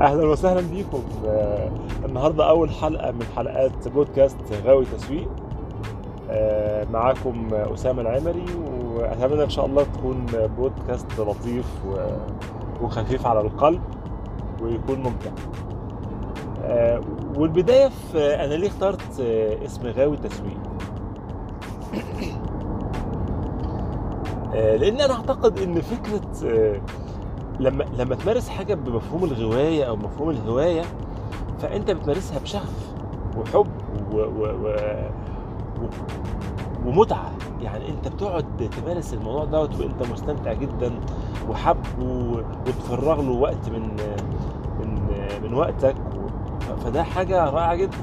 أهلا وسهلا بيكم. آه، النهارده أول حلقة من حلقات بودكاست غاوي تسويق. آه، معاكم أسامة العمري وأتمنى إن شاء الله تكون بودكاست لطيف وخفيف على القلب ويكون ممتع. آه، والبداية في أنا ليه اخترت اسم غاوي تسويق؟ لأن أنا أعتقد إن فكرة لما لما تمارس حاجة بمفهوم الغواية أو مفهوم الهواية فأنت بتمارسها بشغف وحب و و و و ومتعة. يعني أنت بتقعد تمارس الموضوع دوت وأنت مستمتع جدا وحبه وتفرغ له وقت من من من وقتك فده حاجة رائعة جدا.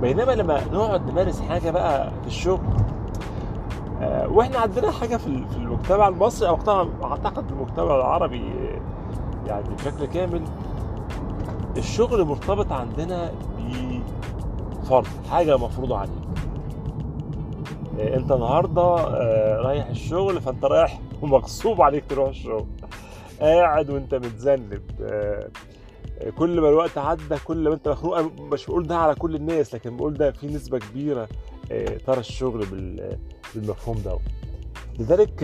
بينما لما نقعد نمارس حاجة بقى في الشغل آه، وإحنا عندنا حاجة في ال- في المجتمع المصري أو أعتقد المجتمع العربي يعني بشكل كامل الشغل مرتبط عندنا بفرض حاجة مفروضة عليك. آه، انت النهارده آه، رايح الشغل فانت رايح ومغصوب عليك تروح الشغل. قاعد وانت متذنب. آه، كل ما الوقت عدى كل ما انت مخنوق. مش بقول ده على كل الناس لكن بقول ده في نسبة كبيرة آه، ترى الشغل بال- بالمفهوم ده. لذلك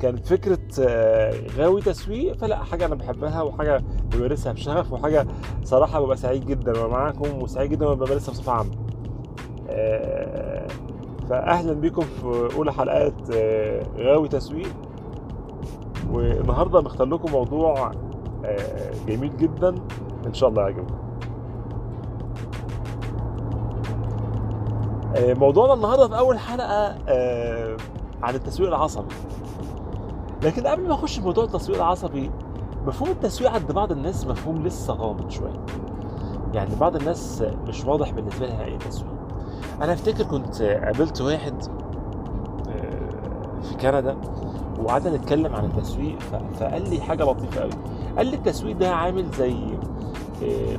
كانت فكرة آه، غاوي تسويق فلا حاجة أنا بحبها وحاجة بمارسها بشغف وحاجة صراحة ببقى سعيد جدا وأنا معاكم وسعيد جدا وأنا بمارسها بصفة عامة. آه، فأهلا بكم في أولى حلقات آه، غاوي تسويق والنهاردة مختار لكم موضوع جميل جدا إن شاء الله يعجبكم. موضوعنا النهارده في أول حلقة آه، عن التسويق العصبي. لكن قبل ما أخش في موضوع التسويق العصبي مفهوم التسويق عند بعض الناس مفهوم لسه غامض شوية. يعني بعض الناس مش واضح بالنسبة لها إيه تسويق أنا أفتكر كنت قابلت واحد آه، في كندا وقعدنا نتكلم عن التسويق فقال لي حاجة لطيفة قوي قال لي التسويق ده عامل زي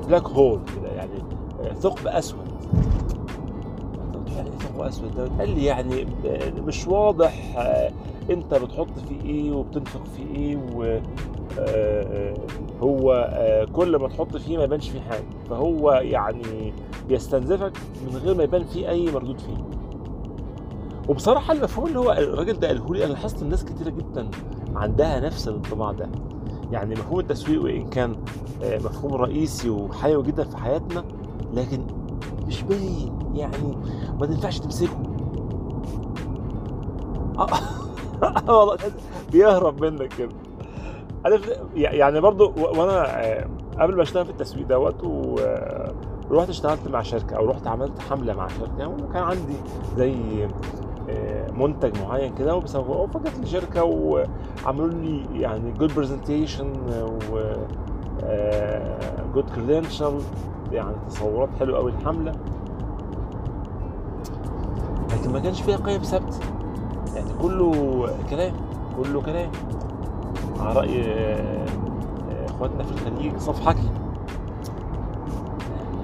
بلاك هول كده يعني آه، ثقب أسود. يعني ده قال لي يعني آه، مش واضح آه، انت بتحط فيه إيه وبتنفق فيه إيه و آه، هو آه، كل ما تحط فيه ما يبانش فيه حاجة. فهو يعني بيستنزفك من غير ما يبان فيه أي مردود فيه. وبصراحة المفهوم اللي هو الراجل ده قاله لي أنا لاحظت الناس كتيرة جدا عندها نفس الانطباع ده. يعني مفهوم التسويق وإن كان آه، مفهوم رئيسي وحيوي جدا في حياتنا لكن مش باين يعني ما تنفعش تمسكه. آه، والله بيهرب منك كده. عارف يعني برضو وأنا آه، قبل ما أشتغل في التسويق دوت آه، ورحت اشتغلت مع شركة أو رحت عملت حملة مع شركة وكان عندي زي آه، منتج معين كده وبيسوقوه فجت لي شركة وعملوا لي يعني good presentation و جود كريدنشال يعني تصورات حلوة قوي الحملة. لكن ما كانش فيها قيم ثابته يعني كله كلام كله كلام. على رأي آه، إخواتنا في الخليج صف حكي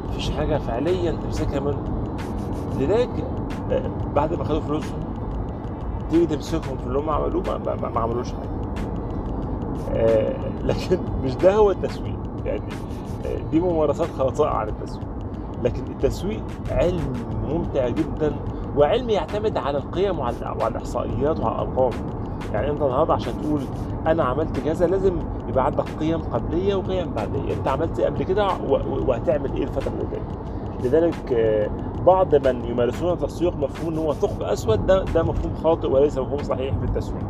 مفيش حاجة فعليا تمسكها منه. لذلك آه، بعد ما خدوا فلوسهم تيجي تمسكهم في اللي هم عملوه ما, ما, ما عملوش حاجة. آه، لكن مش ده هو التسويق. يعني آه، دي ممارسات خاطئة عن التسويق. لكن التسويق علم ممتع جدا وعلم يعتمد على القيم وعلى الإحصائيات وعلى الارقام يعني أنت النهارده عشان تقول أنا عملت كذا لازم يبقى عندك قيم قبلية وقيم بعدية. أنت عملت قبل كده وهتعمل إيه الفترة اللي جاية؟ لذلك آه، بعض من يمارسون التسويق مفهوم إن هو ثقب أسود ده ده مفهوم خاطئ وليس مفهوم صحيح في التسويق.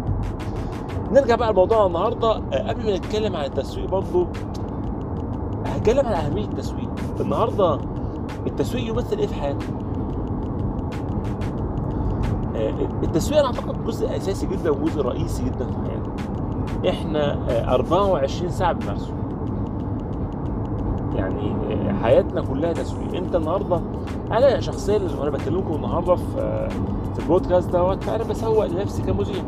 نرجع بقى لموضوعنا النهارده. آه، قبل ما نتكلم عن التسويق برضو هتكلم عن أهمية التسويق. النهارده التسويق يمثل إيه في حياتنا آه، التسويق أنا أعتقد جزء أساسي جدا وجزء رئيسي جدا في حياتنا إحنا آه، 24 ساعة بنمارسه يعني آه، حياتنا كلها تسويق. أنت النهارده أنا شخصيا وأنا بكلمكم النهارده في آه، في البودكاست دوت فانا بسوق لنفسي كمذيع.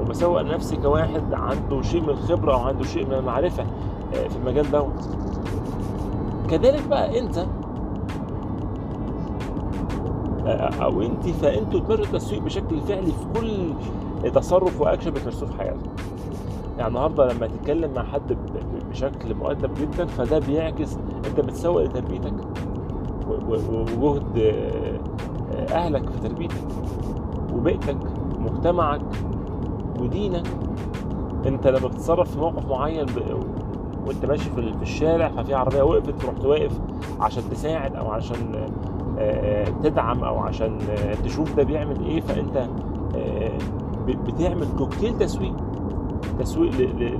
وبسوق لنفسي كواحد عنده شيء من الخبرة أو عنده شيء من المعرفة. آه، في المجال دوت كذلك بقى انت أو انت فانتوا تمارسوا التسويق بشكل فعلي في كل تصرف واكشن بتمارسوه في حياتكم يعني النهارده لما تتكلم مع حد بشكل مؤدب جدا فده بيعكس انت بتسوق لتربيتك وجهد آه، آه، اهلك في تربيتك وبيئتك ومجتمعك ودينك انت لما بتتصرف في موقف معين. وانت ماشي في ال- في الشارع ففي عربية وقفت رحت واقف عشان تساعد أو عشان آه، آه، تدعم أو عشان آه، تشوف ده بيعمل إيه فأنت بتعمل كوكتيل تسويق. تسويق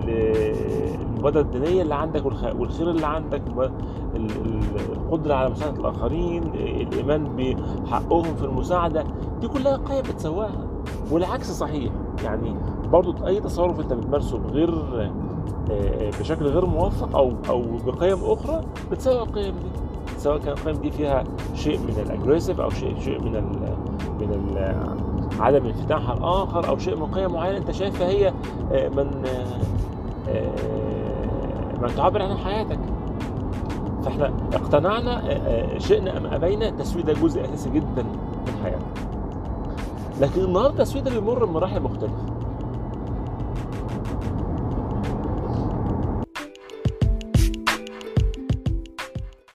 للمبادرة الدينية اللي عندك والخ- والخير اللي عندك ال- ال- القدرة على مساعدة الآخرين الإيمان بحقهم في المساعدة. دي كلها قيم بتسواها والعكس صحيح. يعني برضو أي تصرف أنت بتمارسه بغير آه، بشكل غير موفق أو أو بقيم أخرى بتسوي القيم دي. سواء كان القيم دي فيها شيء من الاجريسيف أو شيء شيء من ال من ال عدم الانفتاح على الآخر أو شيء من قيم معينة أنت شايفها هي آه، من آه، من تعبر عن حياتك. فإحنا اقتنعنا شئنا أم أبينا التسويق ده جزء أساسي جدا من حياتنا. لكن النهارده التسويق ده بيمر بمراحل مختلفة.